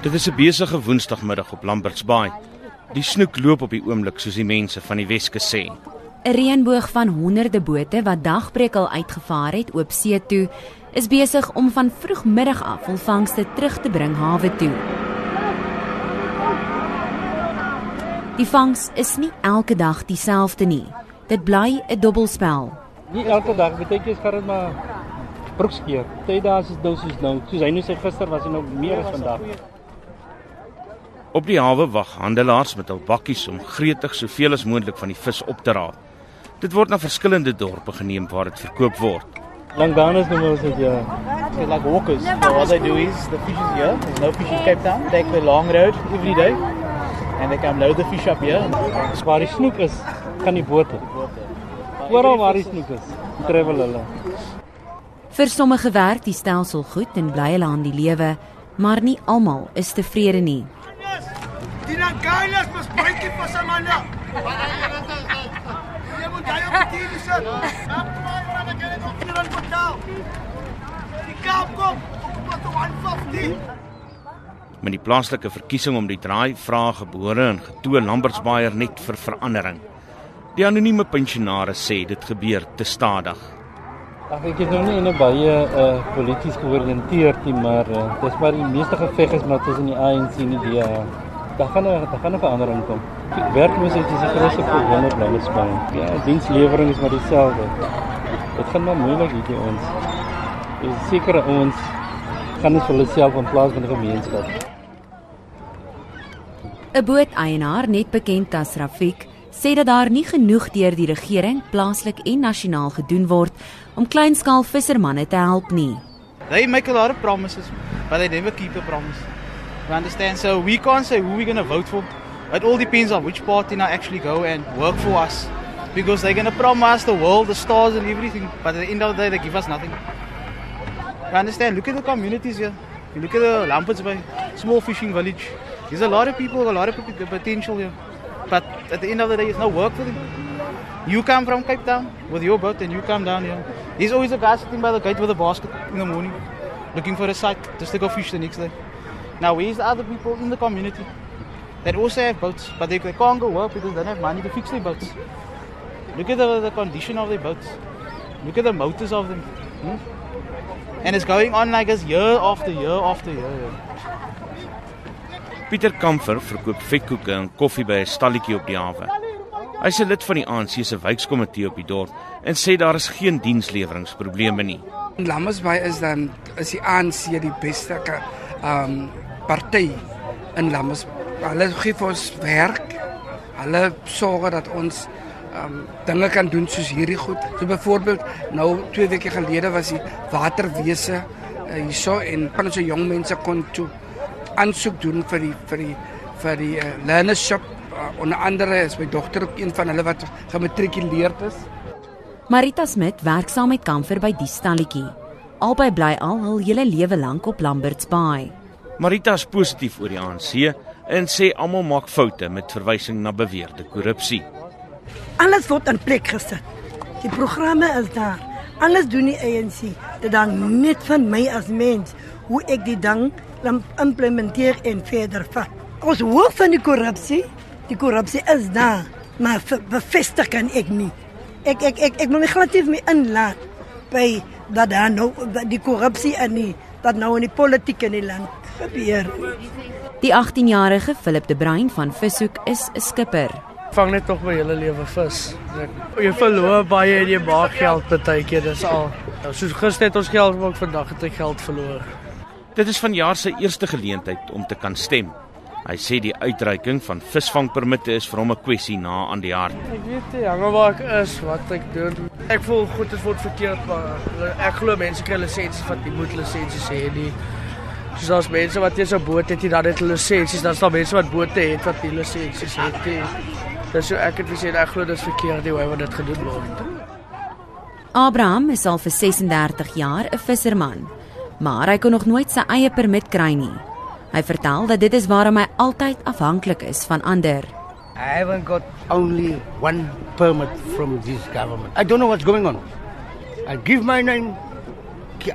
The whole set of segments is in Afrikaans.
Dit is 'n besige Woensdagmiddag op Lamberts Bay. Die snoek loop op die oomblik soos die mense van die Weskus sê. 'n Reënboog van honderde bote wat dagbreek al uitgevaar het oop see toe, is besig om van vroegmiddag af volvangste terug te bring hawe toe. Die vangs is nie elke dag dieselfde nie. Dit bly 'n dubbelspel. Nie elke dag, beteken jy gaan dit maar broekskeer. Twee dae is dosis nou. Soos hy nou sê gister was hy nou meer as vandag. Op die hawe wag handelaars met hul bakkies om gretig soveel as moontlik van die vis op te raap. Dit word na verskillende dorpe geneem waar dit verkoop word. Langdanus noem ons dit ja. They're like walkers. So what they do is the fish is here. There's no fish in Cape Town. Take the long road every day, and they come load the fish up here. Waar die snoek is, kan die bote. Oral waar die snoek is, travel hulle. Vir sommige werk die stelsel goed en bly hulle aan die lewe, maar nie almal is tevrede nie. Dina gainas mas breaking pa sa mana. Dia mo tayo pitili sa. Apa mana kaya ko kiran ko tao. Ikap ko. Wat 150. Met die plaaslike verkiesing om die draai vra gebore en getoe Lambertsbaier net vir verandering. Die anonieme pensionaris sê dit gebeur te stadig. Ag ek is nou nie in 'n baie uh polities georiënteerd nie, maar uh, dis maar die meeste geveg is maar tussen die ANC en die DA. Daar gaan daar gaan 'n verandering kom. Werkloosheid is die grootste probleem op Lambertsbaai. Ja, dienslewering is maar dieselfde. Dit gaan maar moeilik hier by ons. Dis seker ons gaan nie vir hulle self in plaas van die gemeenskap. 'n Booteienaar, net bekend as Rafik, sê dat daar nie genoeg deur die regering, plaaslik en nasionaal gedoen word om kleinskaal vissermanne te help nie. They make a lot of promises, but they never keep a promise. You understand? So we can't say who we're going to vote for. It all depends on which party now actually go and work for us. Because they're going to promise the world, the stars and everything, but at the end of the day, they give us nothing. You understand? Look at the communities here. You look at the Lamperts Bay, small fishing village. There's a lot of people, a lot of potential here. But at the end of the day, there's no work for them. You come from Cape Town with your boat and you come down here. There's always a guy sitting by the gate with a basket in the morning, looking for a site just to go fish the next day. Now, where's the other people in the community that also have boats, but they, they can't go work because they don't have money to fix their boats? Look at the, the condition of their boats. Look at the motors of them. Hmm? And it's going on like this year after year after year. Pieter Kamfer verkoop vetkoeke en koffie by 'n stalletjie op die hawe. Hy's 'n lid van die ANC se wijkkomitee op die dorp en sê daar is geen diensleweringsprobleme nie. In Lammasbaai is dan is die ANC die beste ehm um, party in Lammas. Hulle gee vir ons werk. Hulle sorg dat ons ehm um, dinge kan doen soos hierdie goed. So byvoorbeeld nou 2 weke gelede was die waterwese uh, hierso en van ons jong mense kon toe aansoek doen vir die vir die vir die uh, learnership uh, onder andere is my dogter ook een van hulle wat gematrikuleerd is. Marita Smit werk saam met Kamfer by die stalletjie. Albei bly al hul hele lewe lank op Lamberts Bay. Marita is positief oor die ANC en sê almal maak foute met verwysing na beweerde korrupsie. Alles word in plek gesit. Die programme is daar. Alles doen die ANC. Dit dan net van my as mens hoe ek die ding implementeer en verder vat. Ons hoor van die korrupsie. Die korrupsie is daar, maar bevestig kan ek nie. Ek ek ek ek moet my glad nie my inlaat by dat daar nou die korrupsie in die dat nou in die politiek in die land gebeur. Die 18-jarige Philip de Bruin van Vishoek is 'n skipper. vang net tog my hele lewe vis. Jy verloor baie en jy maak geld baie keer, dis al. Nou, soos gister het ons geld gemaak, vandag het ek geld verloor. Dit is vanjaar se eerste geleentheid om te kan stem. Hy sê die uitreiking van visvangpermitte is vir hom 'n kwessie na aan die hart. Ek weet nie hange waar ek is, wat ek doen. Ek voel goed dit word verkeerd, maar ek glo mense kry lisensies wat nie moet lisensies hê nie. Soos daar's mense wat eers 'n boot het, jy dan het hulle lisensies, dan's daar mense wat bote het wat nie lisensies het nie. Dis so ek het gesê ek glo dit is verkeerd die hoe wat dit gedoen word. Abraham is al vir 36 jaar 'n visserman, maar hy kon nog nooit sy eie permit kry nie. Hy vertel dat dit is waarom hy altyd afhanklik is van ander. I haven't got only one permit from this government. I don't know what's going on. I give my name,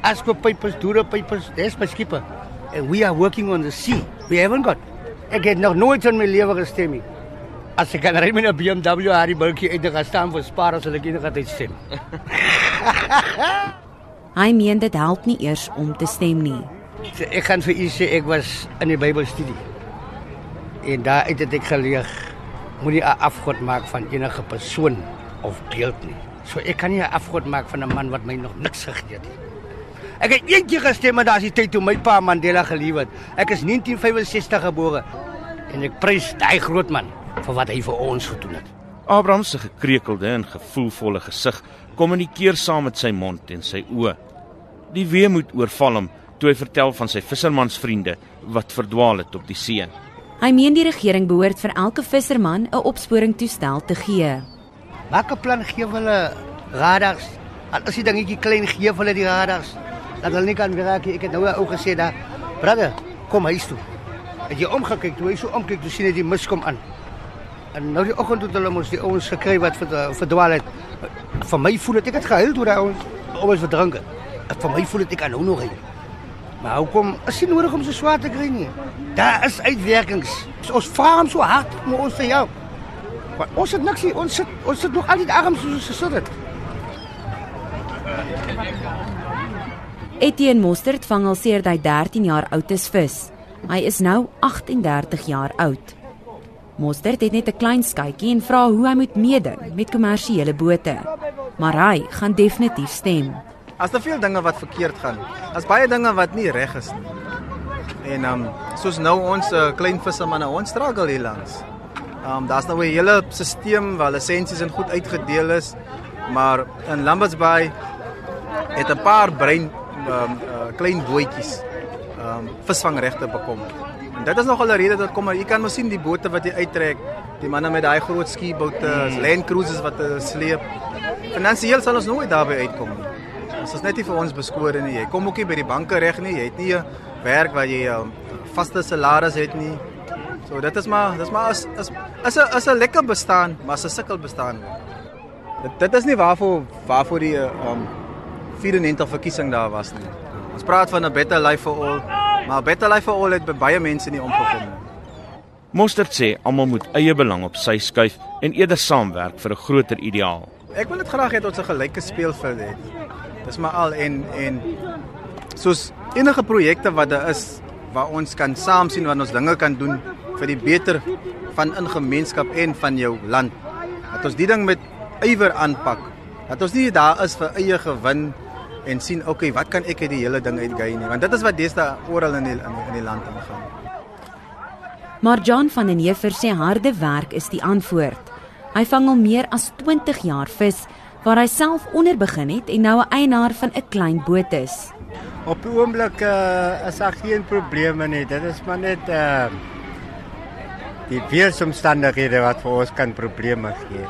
ask for papers, do the papers. There's my skipper. We are working on the sea. We haven't got. Ek het nog nooit in my lewe gestem nie. As ek kan ry met 'n BMW Harry bultjie uit te gaan staan vir spaar as ek enige tyd stem. Hy meen dit help nie eers om te stem nie. So, ek gaan vir u sê ek was in die Bybelstudie. En daar uit het ek geleer moet jy 'n afgod maak van enige persoon of beeld nie. So ek kan nie 'n afgod maak van 'n man wat my nog niks gegee het nie. Ek het eendag gestem maar daar's die tyd toe my pa Mandela gelief het. Ek is 1965 gebore en ek prys daai groot man vir wat hy vir ons gedoen het. Abraham se gekreukelde en gevoelvolle gesig kommunikeer saam met sy mond en sy oë. Die weemoed oorval hom toe hy vertel van sy vissermansvriende wat verdwaal het op die see. Hy meen die regering behoort vir elke visserman 'n opsporingstoestel te gee. Maak 'n plan gee hulle radars. Al is die dingetjie klein gee hulle die radars. Dat hulle nie kan werk nie. Ek het nou ook gesê daar, brother, kom huis toe. Het jy omgekyk toe hy so omkyk, toe sien hy die mis kom aan. En nou die oggend het hulle mos die ouens gekry wat verd- verdwaal het. Vir my voel dit ek het gehuil toe daai ouens ouens verdrink het. Vir my voel dit ek kan nou nog hy. Maar hoekom is dit nodig om so swaar te kry nie? Daar is uitwerkings. Ons vra hom so hard om ons te help. Maar ons het niks. Ons sit ons sit nog al die arms soos ons sit. Etienne Mostert vang al sedert hy 13 jaar oud is vis. Hy is nou 38 jaar oud. Mostert het net 'n klein skytjie en vra hoe hy moet meeding met kommersiële bote. Maar hy gaan definitief stem. As daar veel dinge wat verkeerd gaan. As baie dinge wat nie reg is nie. En um, soos nou ons uh, klein vissermanne ons struggle hier langs. Um, daar's nou 'n hele stelsel waar lisensies en goed uitgedeel is, maar in Lambert's Bay het 'n paar brein um, uh, klein bootjies ehm um, visvangregte bekom. En dit is nog al 'n rede dat kom maar jy kan mos sien die bote wat jy uittrek, die manne met daai groot skiebote, mm. land cruises wat hulle sleep. Finansiëel sal ons nooit daarby uitkom nie. Ons is net nie vir ons beskore nie. Jy kom ook nie by die banke reg nie. Jy het nie 'n werk waar jy 'n um, vaste salaris het nie. So dit is maar dis maar as as as 'n as 'n lekker bestaan, maar as 'n sukkel bestaan. Dit dit is nie waarvoor waarvoor die um 94 verkiesing daar was nie. Ons praat van 'n better life for all, maar 'n better life for all het by baie mense nie omgekom nie. Mostert sê almal moet eie belang op sy skuif en eerder saamwerk vir 'n groter ideaal. Ek wil dit graag hê ons 'n gelyke speelveld het. Dis maar al en en soos enige projekte wat daar is waar ons kan saam sien wat ons dinge kan doen vir die beter van 'n gemeenskap en van jou land. Dat ons die ding met ywer aanpak. Dat ons nie daar is vir eie gewin en sien okay, wat kan ek uit die hele ding uitgei nie, want dit is wat deesdae oral in die, in die in die land aangaan. Maar John van den Heever sê harde werk is die antwoord. Hy vang al meer as 20 jaar vis waar hy self onder begin het en nou 'n eienaar van 'n klein boot is. Op die oomblik uh, is daar geen probleme nie. Dit is maar net uh die weeromstandighede wat vir ons kan probleme gee.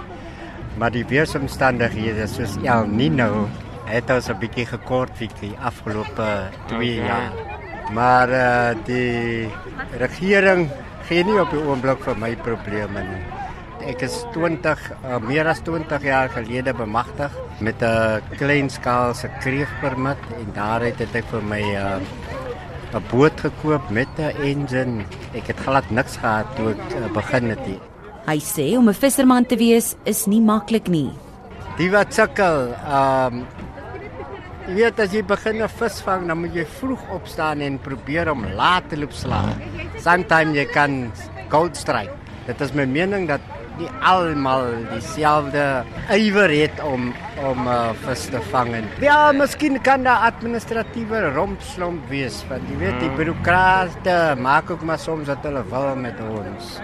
Maar die weeromstandighede soos El Nino het ons 'n bietjie gekort vir die afgelope 2 okay. jaar. Maar uh die regering gee nie op die oomblik vir my probleme nie. Ek is 20 uh, meer as 20 jaar gelede bemagtig met 'n klein skaalse kreegpermit en daaruit het ek vir my 'n uh, 'n boot gekoop met 'n engine. Ek het glad niks gehad toe ek uh, begin het. Nie. Hy sê om 'n visserman te wees is nie maklik nie. Die wat sukkel, ehm um, jy weet as jy begin 'n vis vang, dan moet jy vroeg opstaan en probeer om laat te loop slaap. Sometimes jy kan cold strike. Dit is my mening dat nie almal dieselfde ywer het om om uh, vis te vang. Ja, miskien kan daar administratiewe rompslomp wees, want jy weet die bureaukrate maak ook maar soms dat hulle wil met ons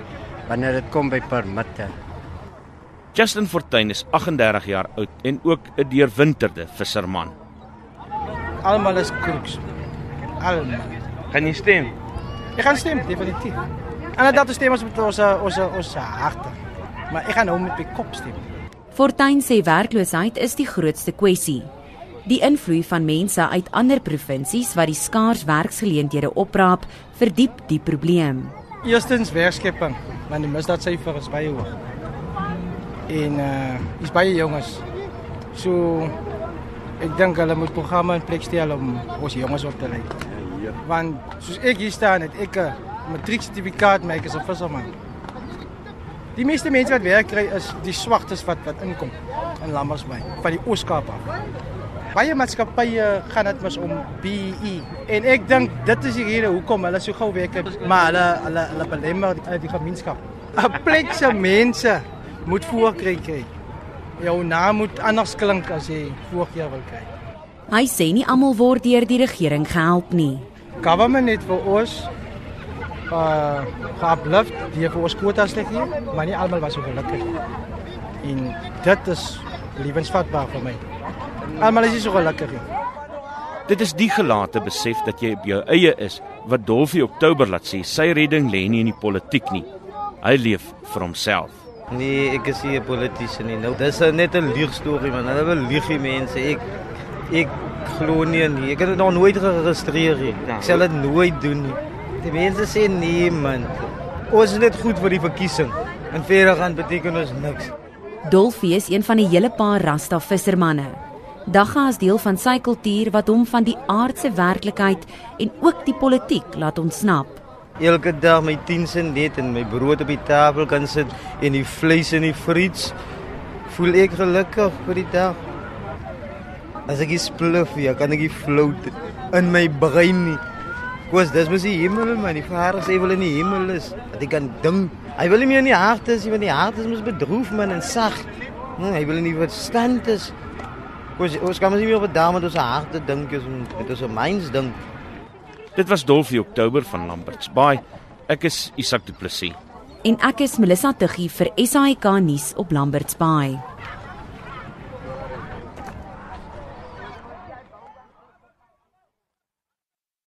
wanneer dit kom by permitte. Justin Fortuin is 38 jaar oud en ook 'n deurwinterde visserman. Almal is kroeks. Almal. Kan jy stem? Ek gaan stem definitief. En dat stem ons met ons ons ons harte. Maar ek gaan nou met my kop stem. Fortuin sê werkloosheid is die grootste kwessie. Die invloed van mense uit ander provinsies wat die skaars werksgeleenthede opraap, verdiep die probleem. Eerstens werkskepping, want die misdaadsyfer is baie hoog. En uh is baie jonges. So ek dink hulle moet programme in plek stel om ons jonges op te lei. Want soos ek hier staan het ek 'n matrieksertifikaat, maar ek is 'n visserman. Die meeste mense wat werk kry is die swagtes wat wat inkom in Lammersbay van die Ooskaap af. Baie maatskappye gaan dit mos om BE en ek dink dit is die rede hoekom hulle so gou werk maar hulle hulle hulle belemmer die, die gemeenskap. 'n Plek se mense moet voorkry kry. Jou naam moet anders klink as jy voorkeur wil kry. Hy sê nie almal word deur die regering gehelp nie. Government het vir ons uh geablift die vir ons kwotas te gee, maar nie almal was so gelukkig. En dit is lewensvatbaar vir my. Almal is nie so gelukkig nie. Dit is die gelate besef dat jy op jou eie is wat Dolfie Oktober laat sê sy redding lê nie in die politiek nie. Hy leef vir homself. Nee, ek is nie 'n politikus nie. Nou, dis net 'n lieg storie man. Hulle wil lieg die mense. Ek ek glo nie nie. Ek het dit nog nooit geregistreer nie. Ek sal dit nooit doen nie. Die mense sê nee man. Ons is net goed vir die verkiesing. En verder gaan beteken ons niks. Dolfie is een van die hele paar Rasta vissermanne. Dagga is deel van sy kultuur wat hom van die aardse werklikheid en ook die politiek laat ontsnap. Elke dag my 10 sent net en my brood op die tafel kan sit en die vleis in die fries. Voel ek gelukkig vir die dag. As ek spluf, ja, kan ek float in my brein nie. Koos, dis mos die hemel man, die Vader sê wil in die hemel is. Dat ek kan dink. Hy wil nie meer in die hart is, want die hart is mos bedroef man en sag. Nee, hy wil nie verstand is. Koos, ons kan mos nie meer op daardie met ons harte dink, met ons minds dink. Dit was Dolfie Oktober van Lamberts Bay. Ek is Isak Du Plessis. En ek is Melissa Tuggie vir SAK nuus op Lamberts Bay.